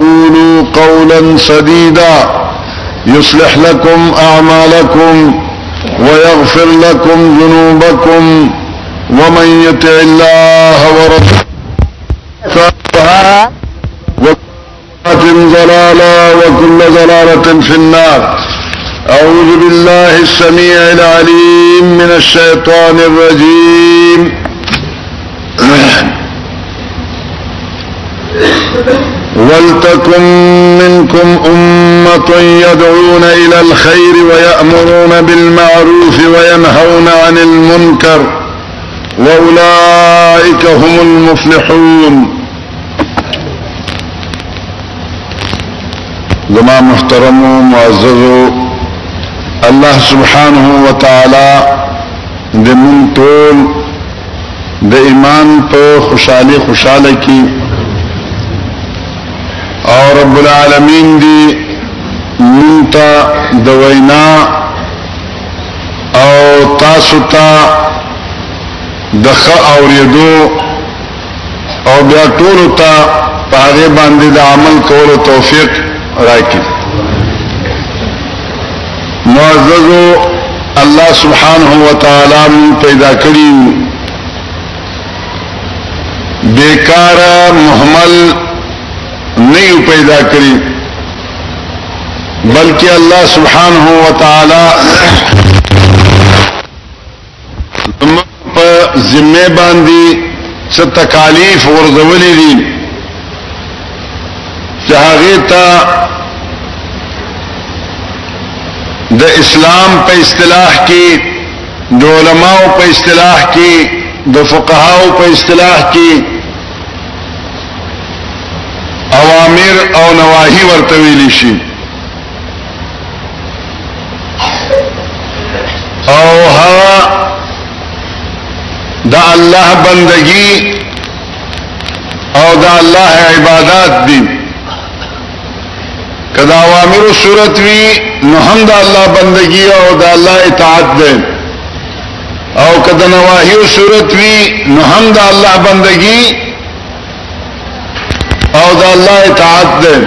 قولوا قولا سديدا يصلح لكم أعمالكم ويغفر لكم ذنوبكم ومن يطع الله ورسوله وكل زلالة وكل زلالة في النار أعوذ بالله السميع العليم من الشيطان الرجيم ولتكن منكم أمة يدعون إلى الخير ويأمرون بالمعروف وينهون عن المنكر وأولئك هم المفلحون لما محترم و معزز الله سبحانه وتعالى د مون ټول د ایمان په خوشاله خوشاله کې او رب العالمین دی مونتا د وینا او تاسو ته د خ اوریدو او بیا ټول ته په هغه باندې د عمل کولو توفیق راکړي معززو الله سبحانه و تعالی مون پیدا کړی بیکار محمل نه پیدا کړی بلکې الله سبحانه و تعالی زموږ په ذمه باندې څه تکالیف ورزولې دي چې هغه ته د اسلام په اصطلاح کې د علماو په اصطلاح کې د فقهاو په اصطلاح کې اوامر او نواهی ورته ویل شي او ها دا الله بندگی او دا الله عبادات دی کدا اوامر صورت وی نو هم دا الله بندگی او دا الله اطاعت دی او کدا نواهی صورت وی نو هم دا الله بندگی او دا الله اطاعت دی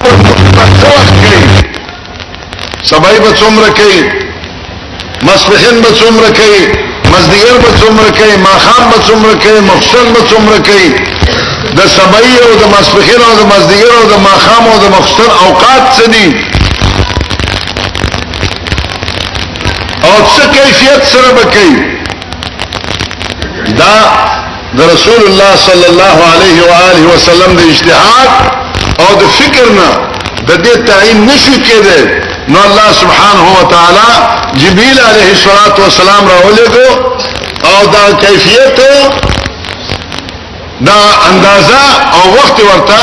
عمر پکې به څه وخت کوي سبای به څومره کوي مسپخین به څومره کوي مزدیګر به څومره کوي ماخام به څومره کوي مفصل به څومره کوي د سبای او د مسپخین او د مزدیګر او د ماخام او د مفصل اوقات څه دي او څه کیفیت سره به کوي دا د رسول الله صلی الله علیه و آله وسلم د اجتهاد او د فکر نه د دې تعین نشو کېده نو الله سبحانه و تعالی جبرئیل علیه الصلاۃ والسلام راولېګو او دا کیفیت دا اندازه او وخت ورته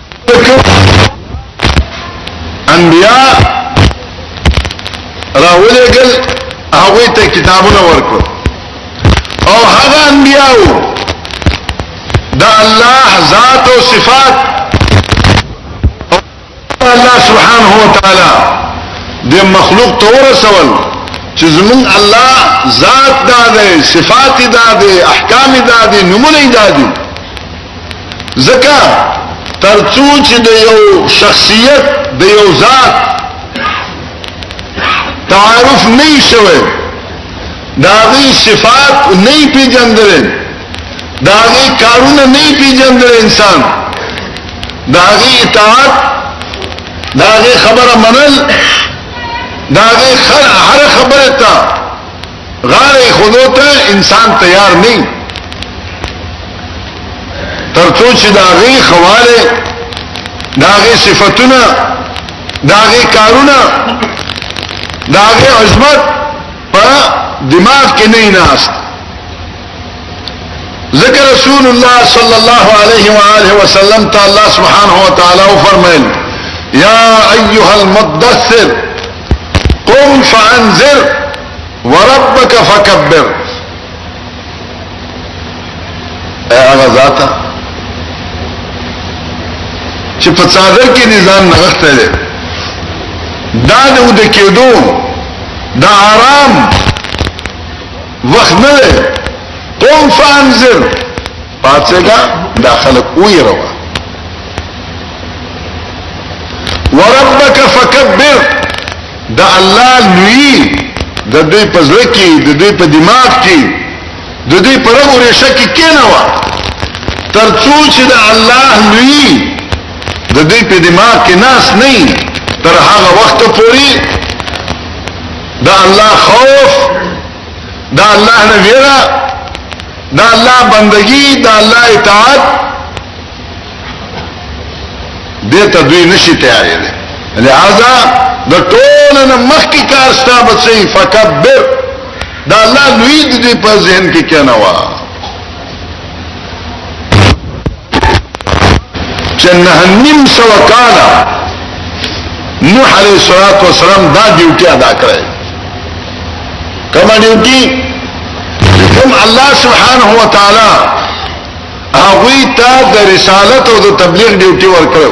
انبیا راولې ګل هغه ته کتابونه ورکو او هغه انبیاو دا الله ذات او صفات الله سبحانه و تعالی د مخلوق ته ورسول چې زمون الله ذات دا دی صفات دا دی احکام دا دی نمونه دا دی ځکه ترڅو چې د یو شخصیت د یو ذات تعارف نه شوی داغي صفات نه پیژندل داغي کارونه نه پیژندل انسان داغي اطاعت داغي خبره منل داغي هر خبره ته غاړه خودو ته انسان تیار نه ترڅو چې دا غي خواله دا غي صفاتونه دا غي کارونه دا غي عظمت په دماغ کې نه ناشته ذکر رسول الله صلی الله علیه و آله وسلم ته الله سبحانه و تعالی فرمایل یا ایها المدثر قم فانذر وربك فكبر هغه ذاته چې په څادر کې نظام نغښته ده دا د ود کېدو د آرام وخت نه دی قوم فانزر پاتګه داخله کوی روا وربک فکبر دا الله لوی د دې پزړه کې د دې په دماغ کې د دې پر ورشه کې کینه وا ترڅو چې د الله لوی د دې په دماغ کې ناس نه تر هغه وخت پورې دا الله خوف دا الله نه ویرا دا الله بندگی دا الله اطاعت دې ته دوی نشي تیارې دي لہذا د ټول نه مخکې کار ستا بچي فکبر دا الله لوی دې په ذهن کې کنه وا چې نه نیم سو کاله نوح علیه الصلاۃ والسلام دا ډیوټي ادا کړې کومه ډیوټي کوم الله سبحانه و تعالی هغه ته د رسالت او د تبلیغ ډیوټي ورکړو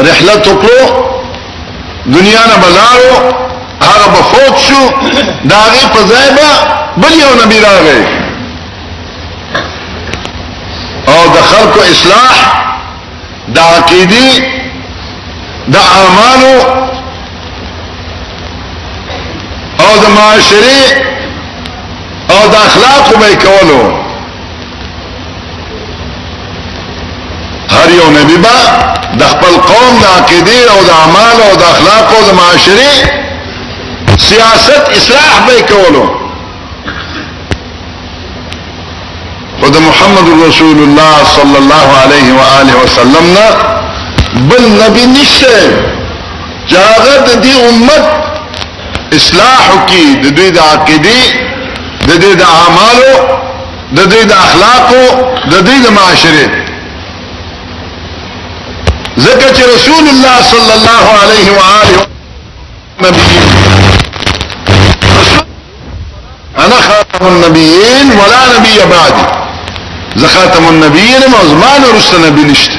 رحلت وکړو دنیا نه بلارو هغه به فوت شو دا هغه په ځای به بل یو نبی راغی او د خلکو اصلاح د عقیدی د اعمالو او د معاشري او د اخلاقو به کولو هر یو نبی با د خپل قوم د عقیده او د اعمال او د اخلاق او د معاشري سیاست اصلاح به کولو او د محمد رسول الله صلی الله علیه و آله وسلم نه بل نبی نشته چاغه د دې امت اصلاح کی د دوی د عقیده د دې د اعمالو د دې د اخلاقو د دې د معاشره ځکه چې رسول الله صلی الله علیه و آله نبی انا خاتم النبیین ولا نبی بعدی زه خاتم النبیین مزمان رسول نبی نشته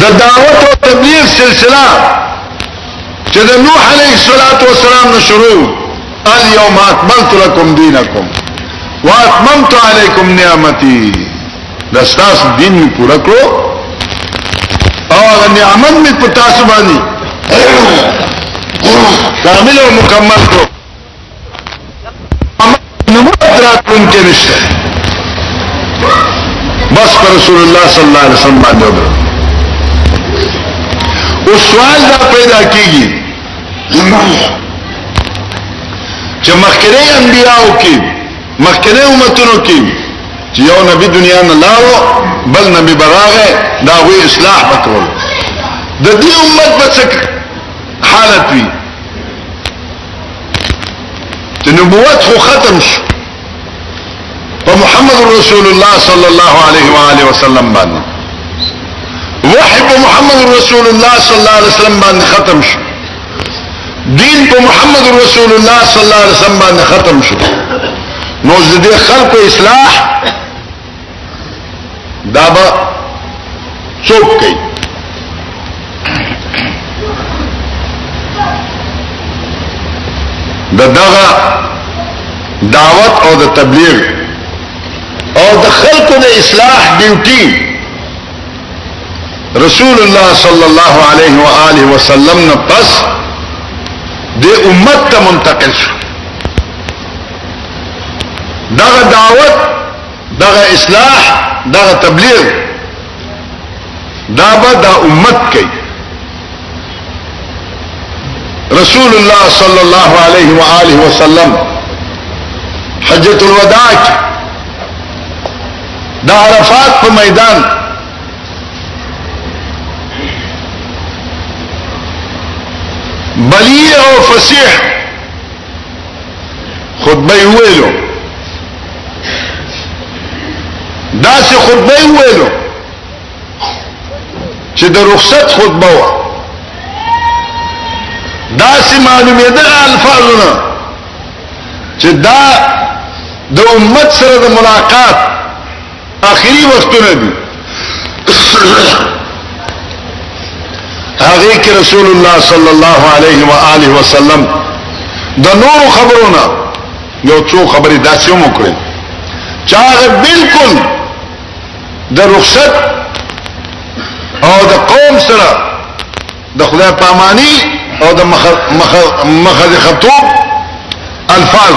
د دعوت او تبلیغ سلسله چې د نوح علیه الصلاۃ والسلام نه شروع الیوم اکملت لکم دینکم واتممت علیکم نعمتي دا ستاسو دین می پورا کړو او هغه نعمت می په تاسو باندې کامل او مکمل کړو راتلونکي نشته بس پر رسول الله صلی الله علیه وسلم باندې وګړه او سوال دا پیدا کیږي چې مخکره انبیاو کې مخکره امتونو کې چې یو نبی دنیا نه لاړو بل نبی براغه دا وی اصلاح وکړ د دې امت په څه حالت وی چې نبوت خو ختم شو په محمد رسول الله صلی الله علیه و آله وسلم باندې وحی په محمد رسول الله صلی الله علیه وسلم باندې ختم شو دین په محمد رسول الله صلی الله علیه وسلم باندې ختم شو نو زده خلق اصلاح دا به څوک کوي د دغه دعوت او د تبلیغ او د خلکو د اصلاح ډیوټي رسول الله صلی الله علیه و آله وسلم نه پس د امت ته منتقل شو دغه دعوت دغه اصلاح دغه تبلیغ دا به دا امت کوي رسول الله صلی الله علیه و آله وسلم حجۃ الوداع د عرفات په میدان بلیغ او فصیح خطبه یې ویلو داسې خطبه یې ویلو چې د رخصت خطبه و داسې معلومېدل الفاظونه چې دا د امت سره د ملاقات اخري وختونه دي هغه کې رسول الله صلی الله علیه و آله وسلم د نور خبرونه یو څو خبرې داسې هم وکړي چې هغه بالکل د رخصت او د قوم سره د خدای پامانی او د مخ مخ مخ خطوب الفاظ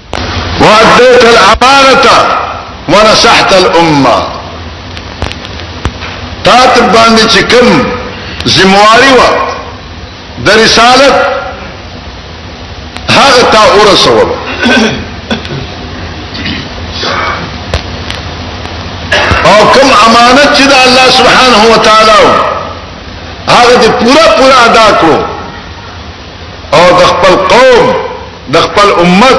واديت الامانه ونصحت الامه تات باندې چې کوم ذمہواری و د رسالت هغه تا ورسول او کوم امانت چې د الله سبحانه و تعالی هغه دې پورا پورا ادا کړو او د خپل قوم د خپل امت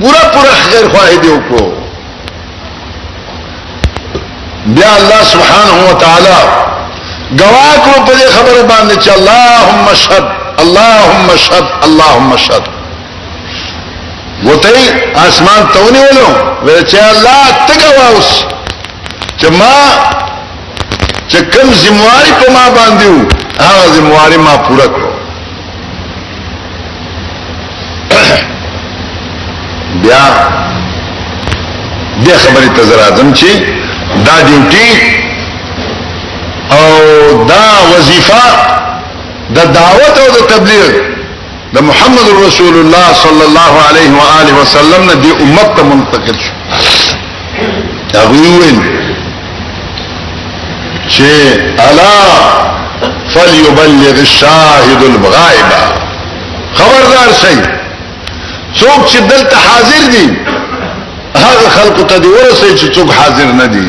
پورا پورا خیر خواهی دی وکړو بیا الله سبحانه و تعالی گواه کو په دې خبره باندې چې اللهم شهد اللهم شهد اللهم شهد وته اسمان ته ونیولو ویل چې الله ته گواه اوس چې ما چې کوم ذمہواری په ما باندې وو هغه ذمہواری ما پوره کړو بیا د خبرې ته زرازم چې دا ډیوټي او دا وظیفه د دعوت او د تبلیغ د محمد رسول الله صلی الله علیه و آله وسلم نه دی امت ته منتقل شو هغه ویل چې الا فليبلغ الشاهد الغائب خبردار شئ څوک چې دلته حاضر دي هغه خلکو ته دی ورسې چې څوک حاضر نه دي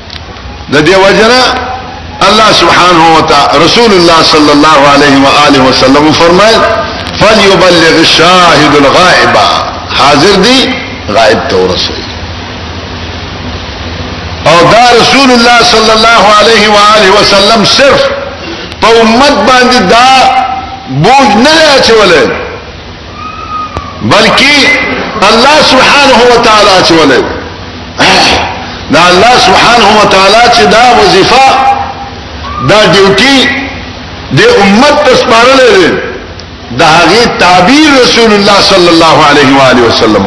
د دې وجنه الله سبحانه وتعالى رسول الله صلى الله عليه واله وسلم فرمائے فليبلغ الشاهد الغائب حاضر دي غائب ته ورسوي او دا رسول الله صلى الله عليه واله وسلم صرف په امت باندې دا بوج نه اچولې بلکې الله سبحانه و تعالی چې ولې دا الله سبحانه و تعالی چې دا وظیفه دا ډیوټي د امت ته سپارلې ده د هغه تعبیر رسول الله صلی الله علیه و آله وسلم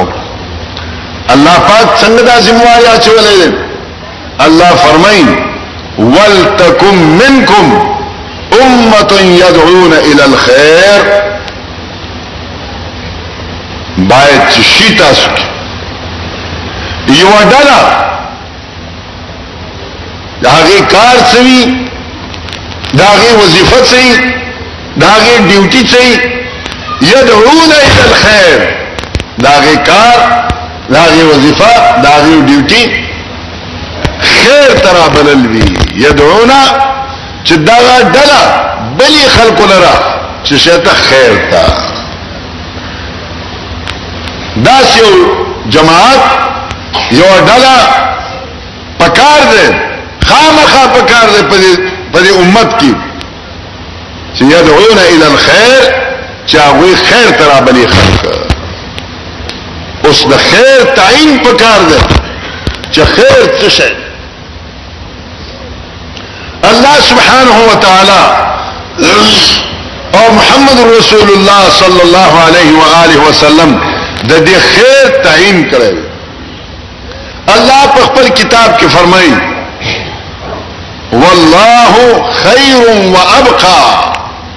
الله پاک څنګه دا ذمہ واري اچولې ده الله فرمایي ولتکم منکم امه يدعون الى الخير باید چې شي تاسو کې یو ډله دا غي کار سوي دا غي وظیفه سوي دا غي ډیوټي سوي يدعون الى الخير دا غي کار دا غي وظیفه دا غي ډیوټي خیر ترابلل وی يدعون چې دغه ډله بلی خلکو لره چې شته خیر تا دا یو جماعت یو ډله پکار دی خامخا پکار دی په دې امت کې چې يدعون الى الخير چې هغه خیر ترا بلی خلک اوس د خیر تعین پکار دی چې خیر څه شي الله سبحانه وتعالى او محمد رسول الله صلى الله عليه واله وسلم د دې خیر تعین کړی الله په خپل کتاب کې فرمایي والله خير وابقى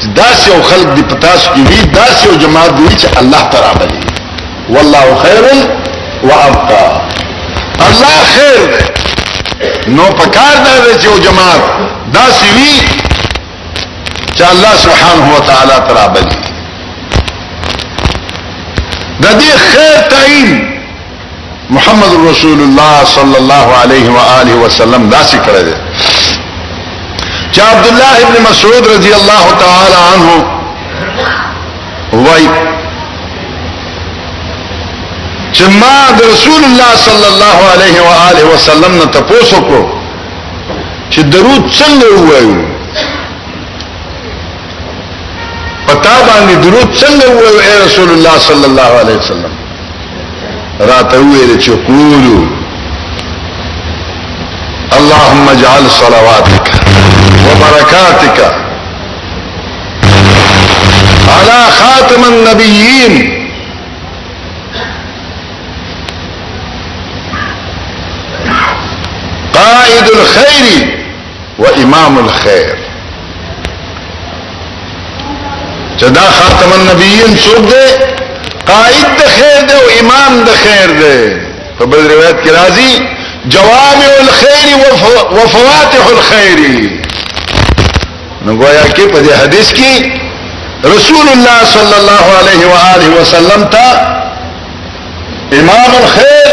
چې داسې او خلق دی پتاس کې وی داسې او جماعت دی چې الله تعالی بلی والله خیر و ابقا الله خیر دی نو پکار دا دی چې او جماعت داسې وی چې الله سبحانه و تعالی تعالی بلی د دې خیر تعین محمد رسول الله صلی الله علیه و آله وسلم داسې کړی دی چې عبد الله ابن مسعود رضی الله تعالی عنه وای چې ما د رسول الله صلی الله علیه و آله وسلم نه تاسو کو چې درود څنګه وایو پتا باندې درود څنګه وایو اے رسول الله صلی الله علیه وسلم راته ویل چې قولو اللهم اجعل صلواتك وبركاتك على خاتم النبيين قائد الخير و امام الخير چې دا خاتم النبیین څوک دی قائد د خیر دی او امام د خیر دی په بل روایت کې راځي جوامع الخير وفواتح الخير نو گویا کې په دې حدیث کې رسول الله صلی الله علیه و آله وسلم ته امام الخير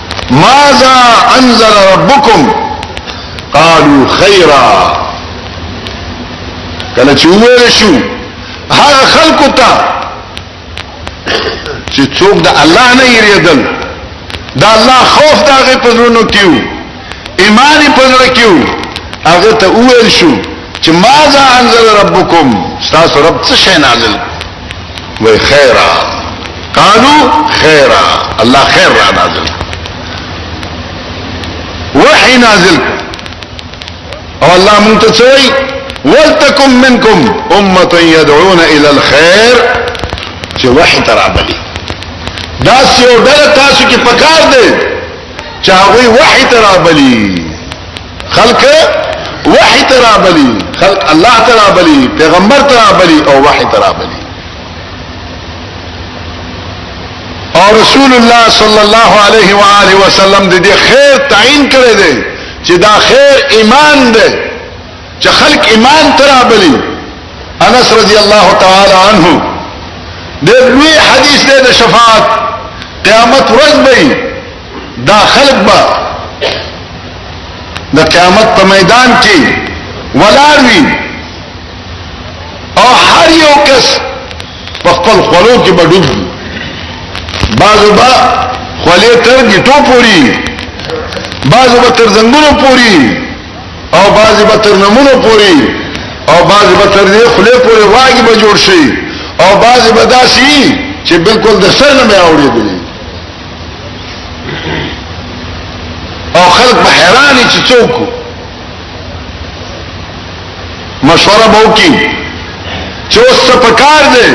ماذا انزل ربكم قالوا خيرا کله چې وویل شو هغه خلکو ته چې څوک د الله نه یریدل د الله خوف د هغه په زړونو کې وو ایمان یې په زړه کې وو هغه ته وویل شو چې ماذا انزل ربکم تاسو رب څه شی نازل وی خیرا قالو خیرا الله خیر را نازل وحی نازل او الله مونږ ته څوي ولتکم منکم امه يدعون الى الخير چې وحی ترابلی دا سیو ډله تاسو کې پکار دی چې هغه وحی ترابلی خلق وحی ترابلی خلق الله ترابلی پیغمبر ترابلی او وحی ترابلی او رسول الله صلی الله علیه و آله وسلم د دې خیر تعین کړی دی چې دا خیر ایمان دی چې خلق ایمان ترابلی انس رضی الله تعالی عنه د لوی حدیث دی د شفاعت قیامت ورځ به دا خلق با دا قیامت پا میدان کی ولاروی او هر یو کس پا خپل خلو کی با ڈوب دی بازو با خلی تر گیتو پوری بازو با تر زنگونو پوری او بازو با تر نمونو پوری او بازو با تر دی خلی پوری واگی با جوڑ شی او بازو با دا سی چې بالکل د سر نه مې اوړېدلې او خلق په حیران چې څوک مشوره مو کی چې اوس څه پکار دی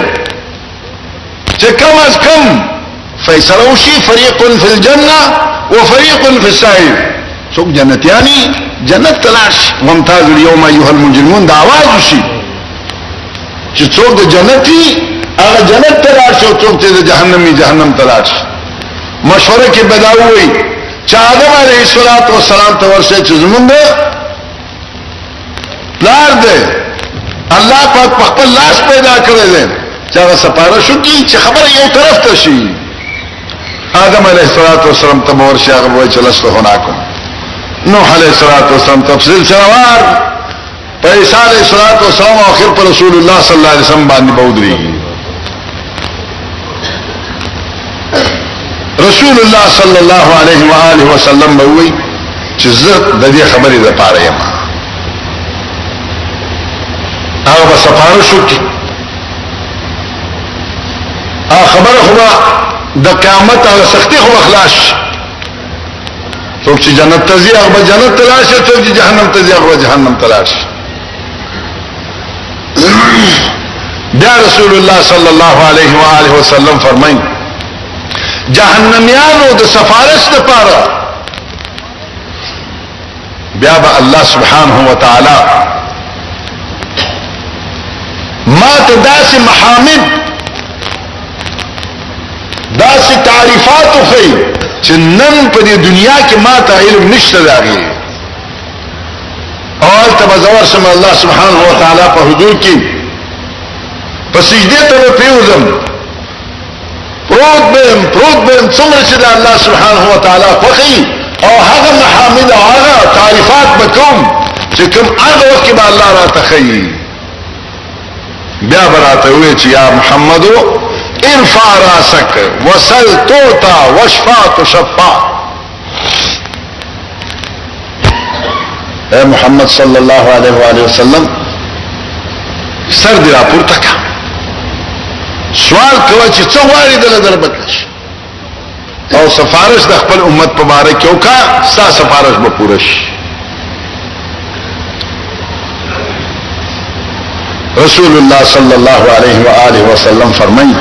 چې کم از کم فیصله وشي فريق فی الجنه وفريق فی السعير څوک جنتیانی جنت تلاش ممتاز اليوم ايها المجرمون دا आवाज وشي چې څوک د جنتي هغه جنت ته لاړ شي او څوک چې د جهنمي جهنم ته لاړ شي مشوره کې بداوي چې آدم علیه الصلاۃ والسلام ته ورسې چې زمونږ پلار دی الله پاک په خپل لاس پیدا کړی دی چې هغه سپاره شو کی چې خبره یو طرف ته شي آدم علیه الصلاۃ والسلام ته ورشي هغه وای چې لست هناکم نوح علیه الصلاۃ والسلام تفصیل سره په عیسی علیه السلام او اخر پر رسول الله صلی الله علیه وسلم باندې بودري رسول الله صلی الله علیه و آله وسلم وی چې زه د دې خبرې د پاره یم هغه په سفارش وکړي هغه خبره خو د قیامت هغه سختي خو خلاص شي څوک چې جنت ته ځي هغه جنت ته لاړ شي څوک چې جهنم ته ځي هغه جهنم ته لاړ شي بیا رسول الله صلی الله علیه و آله وسلم فرمایي جهنميانو د سفارش لپاره بیا به الله سبحانه و تعالی ما ته داسې محامد داسې تعریفات وخی چې نن په دې دنیا کې ما ته علم نشته داغي اول ته بزور سم الله سبحانه و تعالی په حضور کې په سجده ته پیوزم پروت بیم پروت بیم څومره چې د الله سبحانه و تعالی خوښي او هغه محامد او هغه تعریفات به کوم چې کوم هغه وخت به الله را تخیي بیا براته وی چې یا محمدو ارفع راسک وسل توتا وشفا تشفا اے محمد صلی الله علیه و آله وسلم سر دی راپورته کا سوال کوه چې څو واری دل دربت شي او سفارش د خپل امت په باره کې وکا ستا سفارش به پوره شي رسول الله صلی الله علیه و آله وسلم فرمایي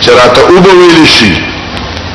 چې راته او به ویل شي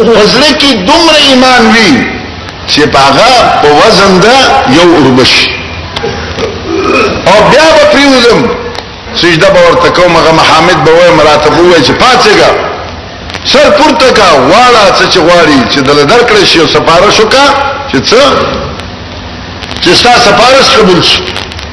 وزړه کې دومره ایمان وی چې پاغه په وزن دا یو اوربش او بیا به پریوزم سجده به ورته کوم هغه محمد به وای مراته وای چې پاتېګا سر پورته کا واړه څه چې غواړي چې دل درکړې شي او سپارښت وکا چې څه چې ستا سپارښت قبول شي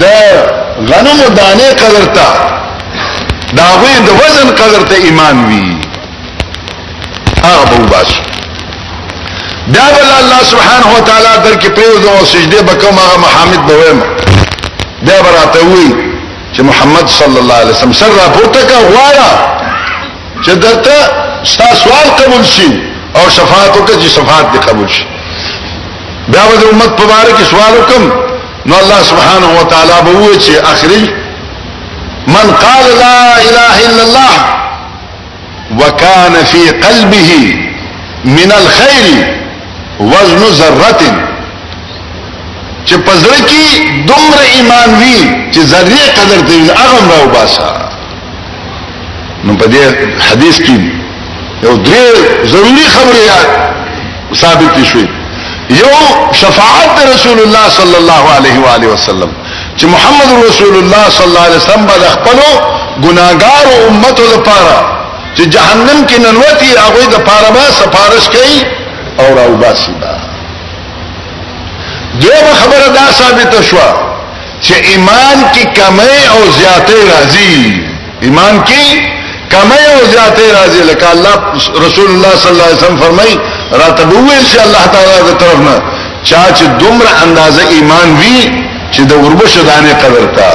د غنمو دانه قدر ته دا غوی د وزن قدر ته ایمان وی هغه به وباس دا بل الله سبحانه و تعالی در کې پریوز او سجده بکوم هغه محمد به ویم دا براته وی چې محمد صلی الله علیه وسلم سر راپورته کا غواړه چې دته ستا سوال قبول شي او شفاعت وکړي چې شفاعت دې قبول شي بیا به امت په باره کې سوال وکم نو الله سبحانه وتعالى بوي چې اخري من قال لا اله الا الله وكان في قلبه من الخير وزن ذره چې پزړه کې دومره ایمان وی چې ذره قدر دی هغه راو باسا نو په دې حدیث کې یو درې ضروری خبره ثابت شوی یو شفاعت رسول الله صلی الله علیه و آله وسلم چې محمد رسول الله صلی الله علیه وسلم به خپل ګناګار امت لپاره چې جهنم کې ننوتی هغه د پاره به سفارش کوي او راوباسي دا دیو خبره دا ثابت شوه چې ایمان کې کمی او زیاتې راځي ایمان کې کمی او زیاتې راځي لکه الله رسول الله صلی الله علیه وسلم فرمایي راتبوي چې الله تعالی د طرف نه چا چې دومره اندازه ایمان وی چې د وربش دانه قدر تا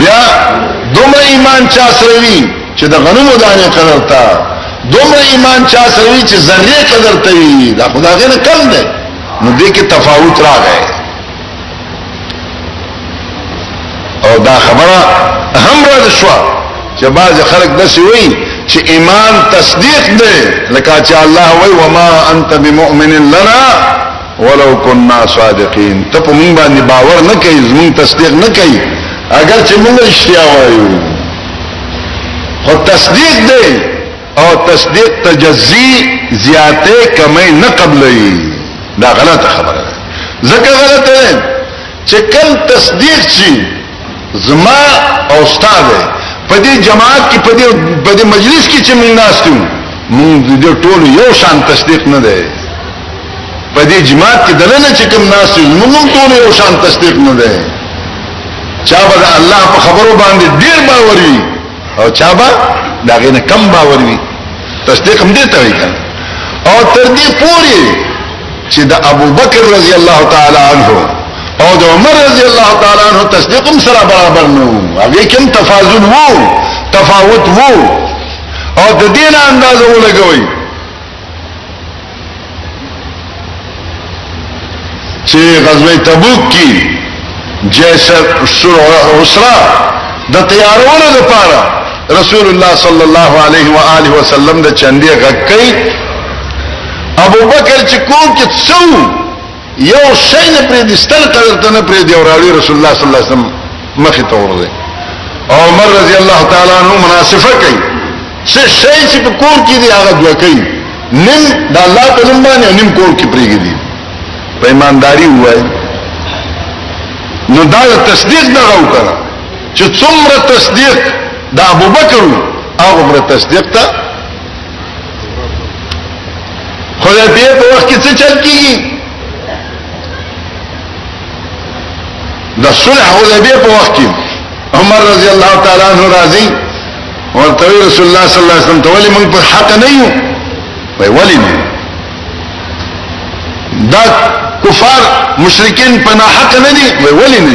بیا دومره ایمان چا سره وی چې د غنمو دانه قدر تا دومره ایمان چا سره وی چې ذره قدر ته وی دا خدای غیر کم دی نو دې کې تفاوت راغی او دا خبره هم رد شو چې بعض خلک داسې وایي چې ایمان تصدیق دی لکه چې الله وایي وما انت بمؤمن لنا ولو كنا صادقين ته په مونږ باندې باور نه کوي زمون تصدیق نه کوي اگر چې مونږ اشتیا وایو خو تصدیق دی او تصدیق تجزی زیاته کمی نه قبلوي دا غلطه خبره ده ځکه غلطه ده چې کم تصدیق شي زما او استاد په دې جماعت کې په دې په دې مجلس کې چې موږ ناشتو موږ دې ټول یو شان تصدیق نه ده په دې جماعت کې دلنه چې کم ناشتو موږ ټول یو شان تصدیق نه ده چا به الله په خبرو باندې ډیر باوري او چا به دا غینه کم باور وي تصدیق هم دې ته وي او تر دې پوري چې د ابو بکر رضی الله تعالی عنہ او د عمر رضی الله تعالی عنہ تصدیق هم سره برابر نو هغه کوم تفاضل وو تفاوت وو او د دې نه اندازه ولګوي چې غزوه تبوک کې جیسر عسرا د تیارولو لپاره رسول الله صلی الله علیه و آله وسلم د چندې غکې ابو بکر چې کوم کې څو یو شی نه پرې دي ستل قدر ته نه پرې دی او راوړي رسول الله صلی الله علیه وسلم مخې ته ورځي عمر رضی الله تعالی عنہ مناسفه کوي څه شی چې په کور کې دی هغه دوه کوي نیم د الله په نوم باندې نیم کور کې پرېږي دي په ایمانداری وای نو دا تصدیق نه راو کړه چې څومره تصدیق د ابوبکر هغه پر تصدیق ته خو د پیر په وخت کې څه چل کیږي د صلح حدیبیه په وخت کې عمر رضی الله تعالی عنہ راضي ورته رسول الله صلی الله علیه وسلم ته ولې موږ په حق نه یو وای ولې نه دا کفار مشرکین په نه حق نه دي وای ولې نه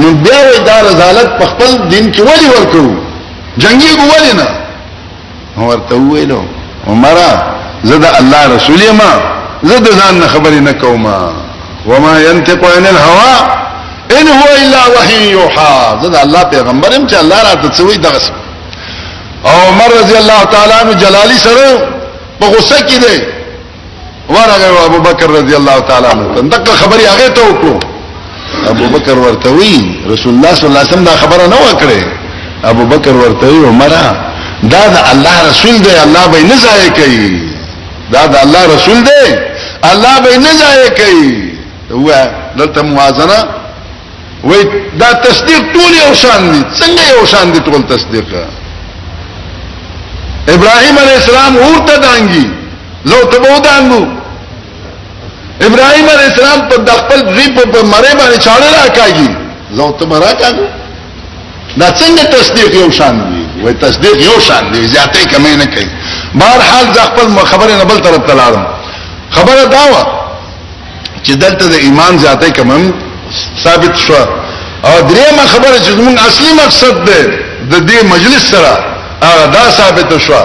نو بیا وې دا رسالت په خپل دین کې ولي ورکو جنگي ګولې نه ورته ویلو عمر زه د الله رسول یم زه د ځان نه خبرې نه کوم وما ينطق عن الهوى ان هو الا وحي يوحى زه د الله پیغمبر يم چې الله راته څه وایي دغه او عمر رضی الله تعالی عنہ جلالی سره په غوسه کې دی ورغه ابو بکر رضی الله تعالی عنہ دغه خبري هغه ته وکړو ابو بکر ورته وی رسول الله صلی الله علیه وسلم دا خبره نه وکړي ابو بکر ورته وی عمر دا د الله رسول دی الله به نه ځای کوي دا د الله رسول دی الله به نه ځای کوي هو دلته موازنه وای دا تصدیق ټول یو شان دي څنګه یو شان دي ټول تصدیق ابراهيم عليه السلام ورته دانګي زو ته به دانګو ابراهيم عليه السلام په خپل ریپ په مری باندې چاړه راکاږي زو ته مرا کاږي دا څنګه تصدیق یو شان دي وای تصدیق یو شان دي زیاتې کمې نه کوي بهر حال ځ خپل خبره نه بل طرف تلاړم خبره دا و چې دلته د ایمان ذاتې کوم ثابت شو او درېمه خبره چې موږ اصلي مقصد ده د دې مجلس سره هغه دا ثابت شو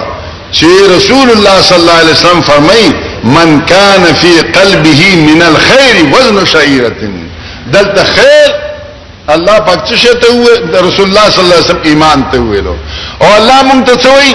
چې رسول الله صلی الله علیه وسلم فرمایي من کان فی قلبه من الخير وزن شعيره دلته خیر الله پاک څه شته رسول الله صلی الله علیه وسلم ایمان ته ویلو او الله مونږ ته څه وایي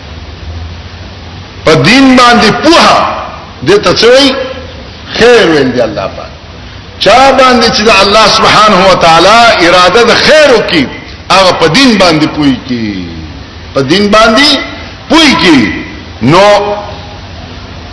په دین باندې پوها دې ته څه وایي خیر ویل دی الله پاک چا باندې چې الله سبحانه و تعالی اراده د خیر وکي هغه په دین باندې پوي کی په دین باندې پوي کی نو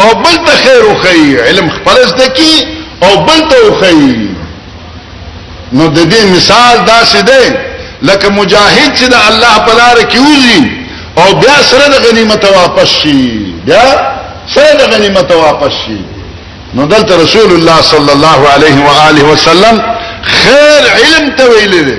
او بل ته خیر وخی علم خپل زده کی او بل ته وخی نو د دې مثال داسې دی لکه مجاهد چې د الله په لار کې وځي او بیا سره د غنیمت واپس شي بیا سره د غنیمت واپس شي نو دلته رسول الله صلی الله علیه و آله وسلم خیر علم ته ویل دی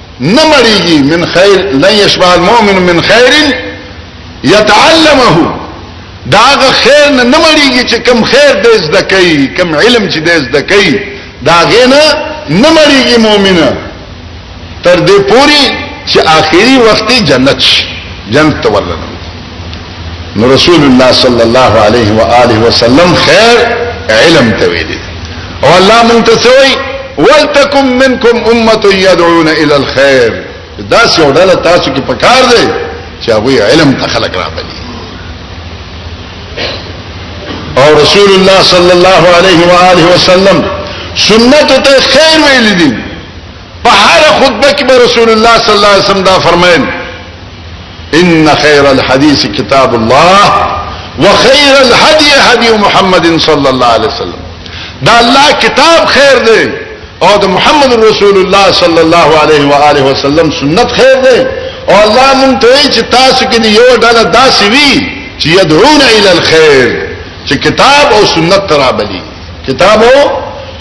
نه مړیږي من خیر لن یشبع المؤمن من خیر یتعلمه داغه خیر نه نه مړیږي چې کم خیر دې زده کوي کم علم چې دې زده کوي داغه نه نه مړیږي مؤمنه تر دې پوري چې آخري وخت جنت جنت ته ورلنه نو رسول الله صلی الله علیه و آله وسلم خیر علم ته ویلي او الله مونږ ته سوي ولتکم منکم امه يدعون الى الخير دا څو ډله تاسو کې پکار دی چې هغه علم ته خلق را بلی او رسول الله صلی الله علیه و آله وسلم سنت ته خیر ویل دي په هر خطبه کې رسول الله صلی الله علیه وسلم دا فرمایي ان خير الحديث كتاب الله وخير الهدي هدي محمد صلى الله عليه وسلم دا الله کتاب خیر دی او د محمد رسول الله صلی الله علیه و آله وسلم سنت خیر دی او الله مونږ ته چې تاسو کې یو ډله داسې وی چې يدعون الى الخير چې کتاب او سنت ترابلی کتاب او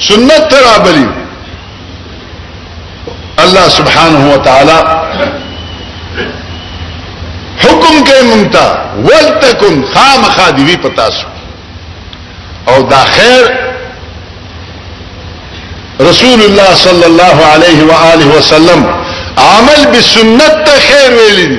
سنت ترابلی الله سبحانه وتعالى حکم کوي مونږ ته ولتکم خامخا دی وی پتا سو او دا خیر رسول الله صلی الله علیه و آله وسلم عمل بسنت ته خیر ویلی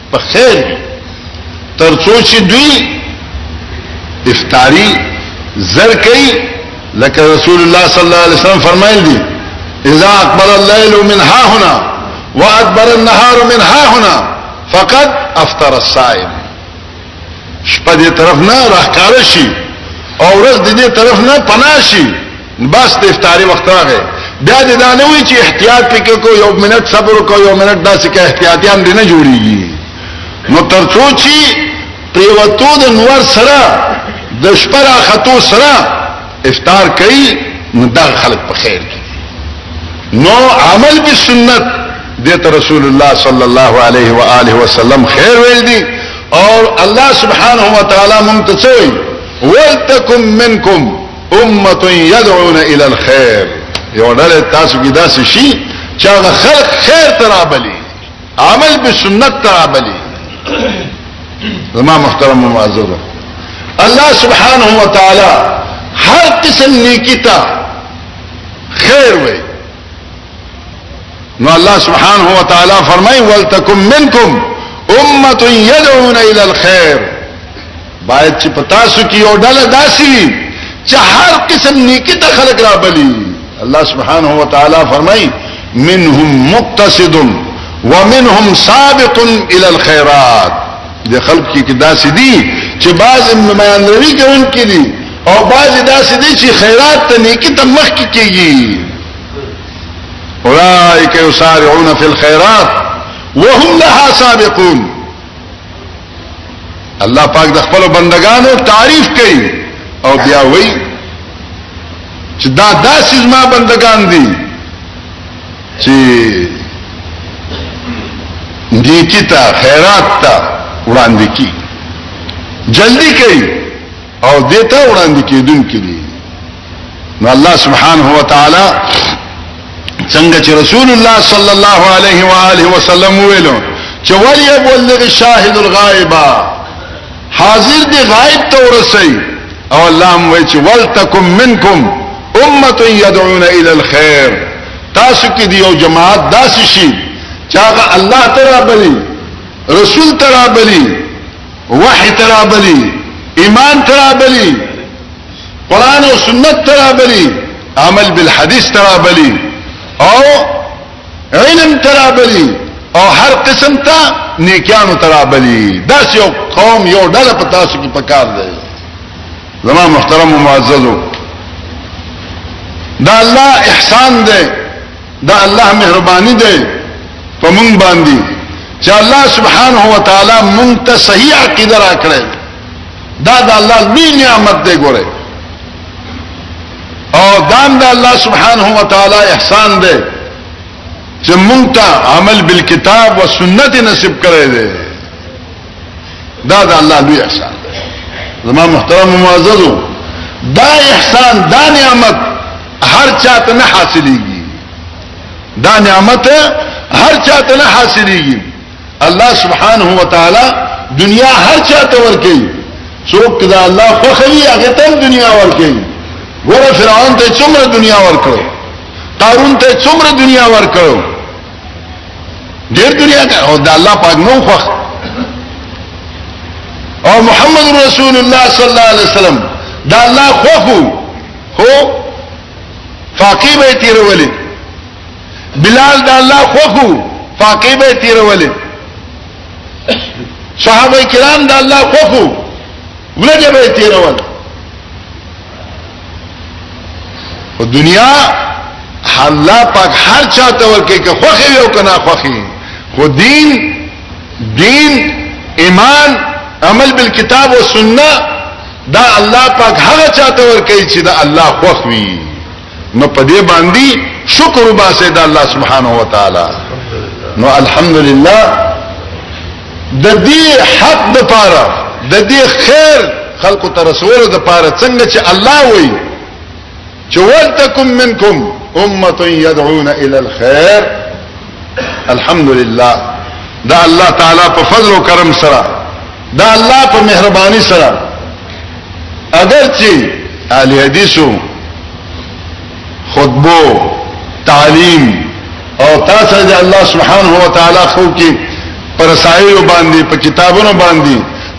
په خیر وي تر څو چې دوی افطاری زر کوي لکه رسول الله صلی الله علیه وسلم فرمایلی دي اذا اقبل الليل من ها هنا وادبر النهار من ها هنا فقد افطر الصائم شپه دې طرف نه راخاره شي او ورځ دې طرف نه پناه شي بس د افطاری وخت راغی بیا دې دا نه وی چې احتیاط پکې کو یو منټ صبر کو یو منټ داسې کې احتیاطیان دې نه جوړیږي نو ترڅو چې پریوتو د نور سره د شپه را خطو سره افطار کوي نو دا خلک په خیر کې نو عمل به سنت دیت رسول الله صلی الله علیه و آله وسلم خیر ویل دي او الله سبحانه و تعالی ممتثوي ولتکم منکم امه يدعون الى الخير یو ډله تاسو کې داسې شي چې هغه خلق خیر ترابلی عمل به سنت ترابلی زما محترم معزز الله سبحانه و تعالی هر قسم نیکی ته خیر وي نو الله سبحانه و تعالی فرمای ولتکم منکم امه يدعون الى الخير باید چې پتا سو کې یو ډله داسي چې هر قسم نیکی ته خلق را بلی الله سبحانه و تعالی فرمای منهم مقتصد ومنهم سابق الى الخيرات د خلق کې داسې دي چې بعض میان لري کوونکې دي او بعض داسې دي چې خیرات ته نیکی ته مخ کې کیږي اولئک یسارعون فی الخيرات وهم لها سابقون الله پاک د خپل بندگانو تعریف کوي او بیا وایي چې دا داسې زما بندگان دي چې نیکی تا خیرات تا وړاندې کی جلدی کوي او دیتا وړاندې کیدونکې دي نو الله سبحانه و تعالی څنګه چې رسول الله صلی الله علیه و آله وسلم ویلو چې ولی بلغ شاهد الغائبا حاضر دی غائب ته ورسي او الله مو چې ولتکم منکم امه يدعون الى الخير تاسو کې دی یو جماعت داسې شي چې هغه الله تعالی بلی رسول تعالی بلی وحی تعالی بلی ایمان تعالی بلی قران او سنت ترابلی عمل بالحديث ترابلی او علم ترابلی او هر قسم ته نیکانو ترابلی دا یو قوم یو ډله په تاسو کې پکار دی زما محترم او معززو دا الله احسان دی دا الله مهرباني دی په مونږ باندې چې الله سبحانه و تعالی مونږ ته صحیح عقیده راکړي دا د الله لوی نعمت دی ګوره او دام د الله سبحانه و تعالی احسان دی چې مونږ ته عمل بالکتاب و سنت نصیب کړی دی دا د الله لوی احسان دی زما محترم معززو دا احسان دا نعمت هر چاته نه حاصلېږي دا نعمت هر چاته نه حاصلېږي الله سبحانه وتعالى دنیا هر چا ته ورکي څوک دا الله خوخوي هغه ته دنیا ورکي ګوره فرعون ته څومره دنیا ورکړو قارون ته څومره دنیا ورکړو ډېر دنیا او دا الله پاک نو خوخ او محمد رسول الله صلی الله علیه وسلم دا الله خوخو هو فاقی به تیرولې بلال د الله خوخو فاقې به تیرولې صحابه کرام د الله خوخو ولګه به تیرول او دنیا الله پاک هر چاته ورکه که خوخي یو کنا خوخي خو دین دین ایمان عمل بالکتاب و سنت دا الله پاک هغه چاته ورکه چې دا الله خوخوي نو په دې باندې شکر وباسه د الله سبحانه و تعالی نو الحمدلله د دې حق د پاره د دې خیر خلقو ته رسول د پاره څنګه چې الله وایي چې ولتکم منکم امه يدعون الى الخير الحمدلله دا الله تعالی په فضل او کرم سره دا الله په مهرباني سره اگر چې اهل حدیثو خطبو تعلیم او تاسو د الله سبحانه و تعالی خو کې پر سایو باندې په کتابونو باندې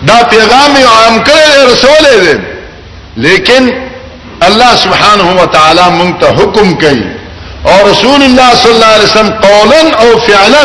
دا پیغام عام کړی رسول دی لیکن الله سبحانه و تعالی مونږ ته حکم کوي او رسول الله صلی الله علیه وسلم قولا او فعلا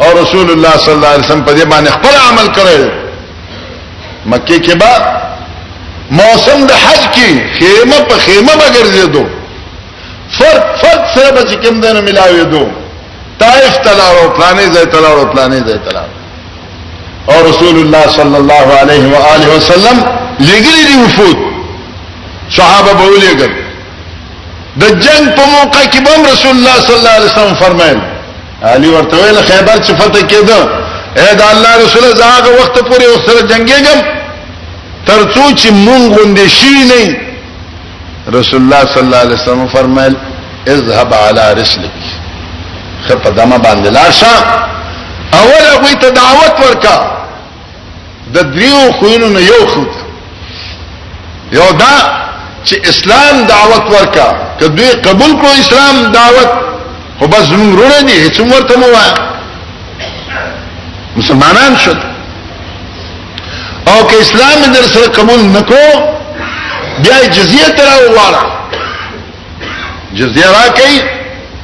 او رسول الله صلی الله علیه وسلم په دې باندې خپل عمل کړو مکه کې با موسم د حج کې خیمه په خیمه بغرزیدو فرد فرد سره به کوم دنه ملاوي دو طائف تلاړو پلانې ځای تلاړو پلانې ځای تلاړو او رسول الله صلی الله علیه و آله وسلم لګری دی وفود صحابه به ولېګل د جنگ په موقع کې به رسول الله صلی الله علیه وسلم فرمایل علي ورته ویل خیبر چې فتح کېده اے دا الله رسول زاغه وخت پورې وسره جنگيږم ترڅو چې مونږ غوندې شي نه رسول الله صلی الله علیه وسلم فرمایل اذهب على رسلك خپدما باندې لاشه اول هغه ته دعوت ورکا د دریو خوینو نه یو خو یو دا چې اسلام دعوت ورکا که دوی قبول کړو اسلام دعوت خو بس زمونږ وروڼه دي هیڅ هم ورته مو وایه مسلمانان شد او که اسلام در سره قبول نکو بیا جزیه ترا وواړه جزیه را کوي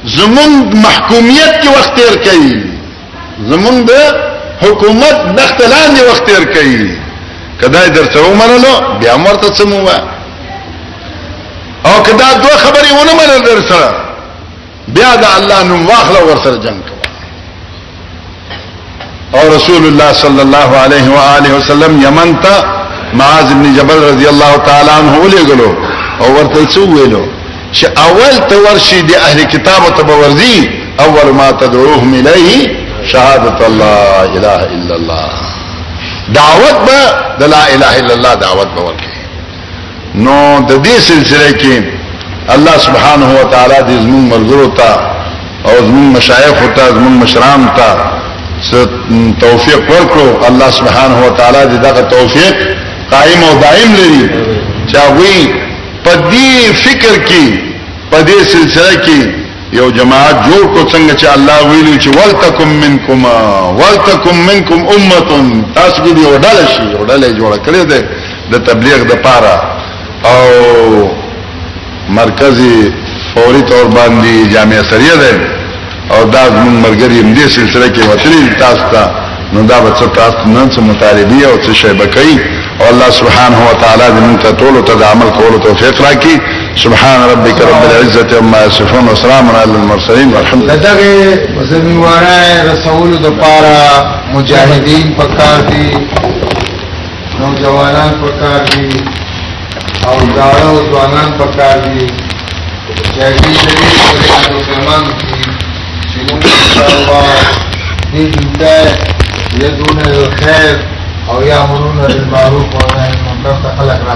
زمون محکومیت کې وخت تیر کوي زمونږ د حکومت دخت لاندې وخت تیر کوي کدای درته ومنلو بیا مرته څه مو او کدا دوه خبرې ونه منل در سره بیا د الله نوم واخله ور سره جنگ او رسول الله صلی الله علیه و آله وسلم یمن ته معاذ ابن جبل رضی الله تعالی عنہ ولېګلو او ورته څو ویلو چې اول ته ورشي د اهل کتابو ته به ورځي اول ما تدعوهم الیه شهادت الله اله الا الله دعوت به د لا اله الا الله دعوت به ورکړي نو د دې سلسله کې الله سبحانه و تعالی دې زموږ مرزو ته او زموږ مشایخ ته زموږ مشران ته توفیق ورکړو الله سبحانه و تعالی دې دغه توفیق قائم او دائم لري چا وی په دې فکر کې په دې سلسله کې یو جماعت جوړ کو څنګه چې الله ویلو چې ولتکم منکم ولتکم منکم امه تاسو دې یو ډله شي یو ډله جوړ کړی دی د تبلیغ د پاره او مرکزی فوری طور باندې جامع سریه ده او دا زمون مرګري هم دې سلسله کې وتري تاسو ته نو دا به څه تاسو نن څه مطالبه او څه شی بکای او الله سبحانه و تعالی دې مونږ ته ټول ته د عمل کولو توفیق راکړي سبحان ربك رب العزه عما يصفون وسلام على المرسلين والحمد لله دغه زمیواره رسول د پاره مجاهدین پکار دي نوجوانان پکار دي او زاړه او ځوانان پکار دي چې دې دې پرې اړو کمان دي چې موږ الله دې دې يدونه الخير او يامرون بالمعروف ونهي عن المنكر خلق را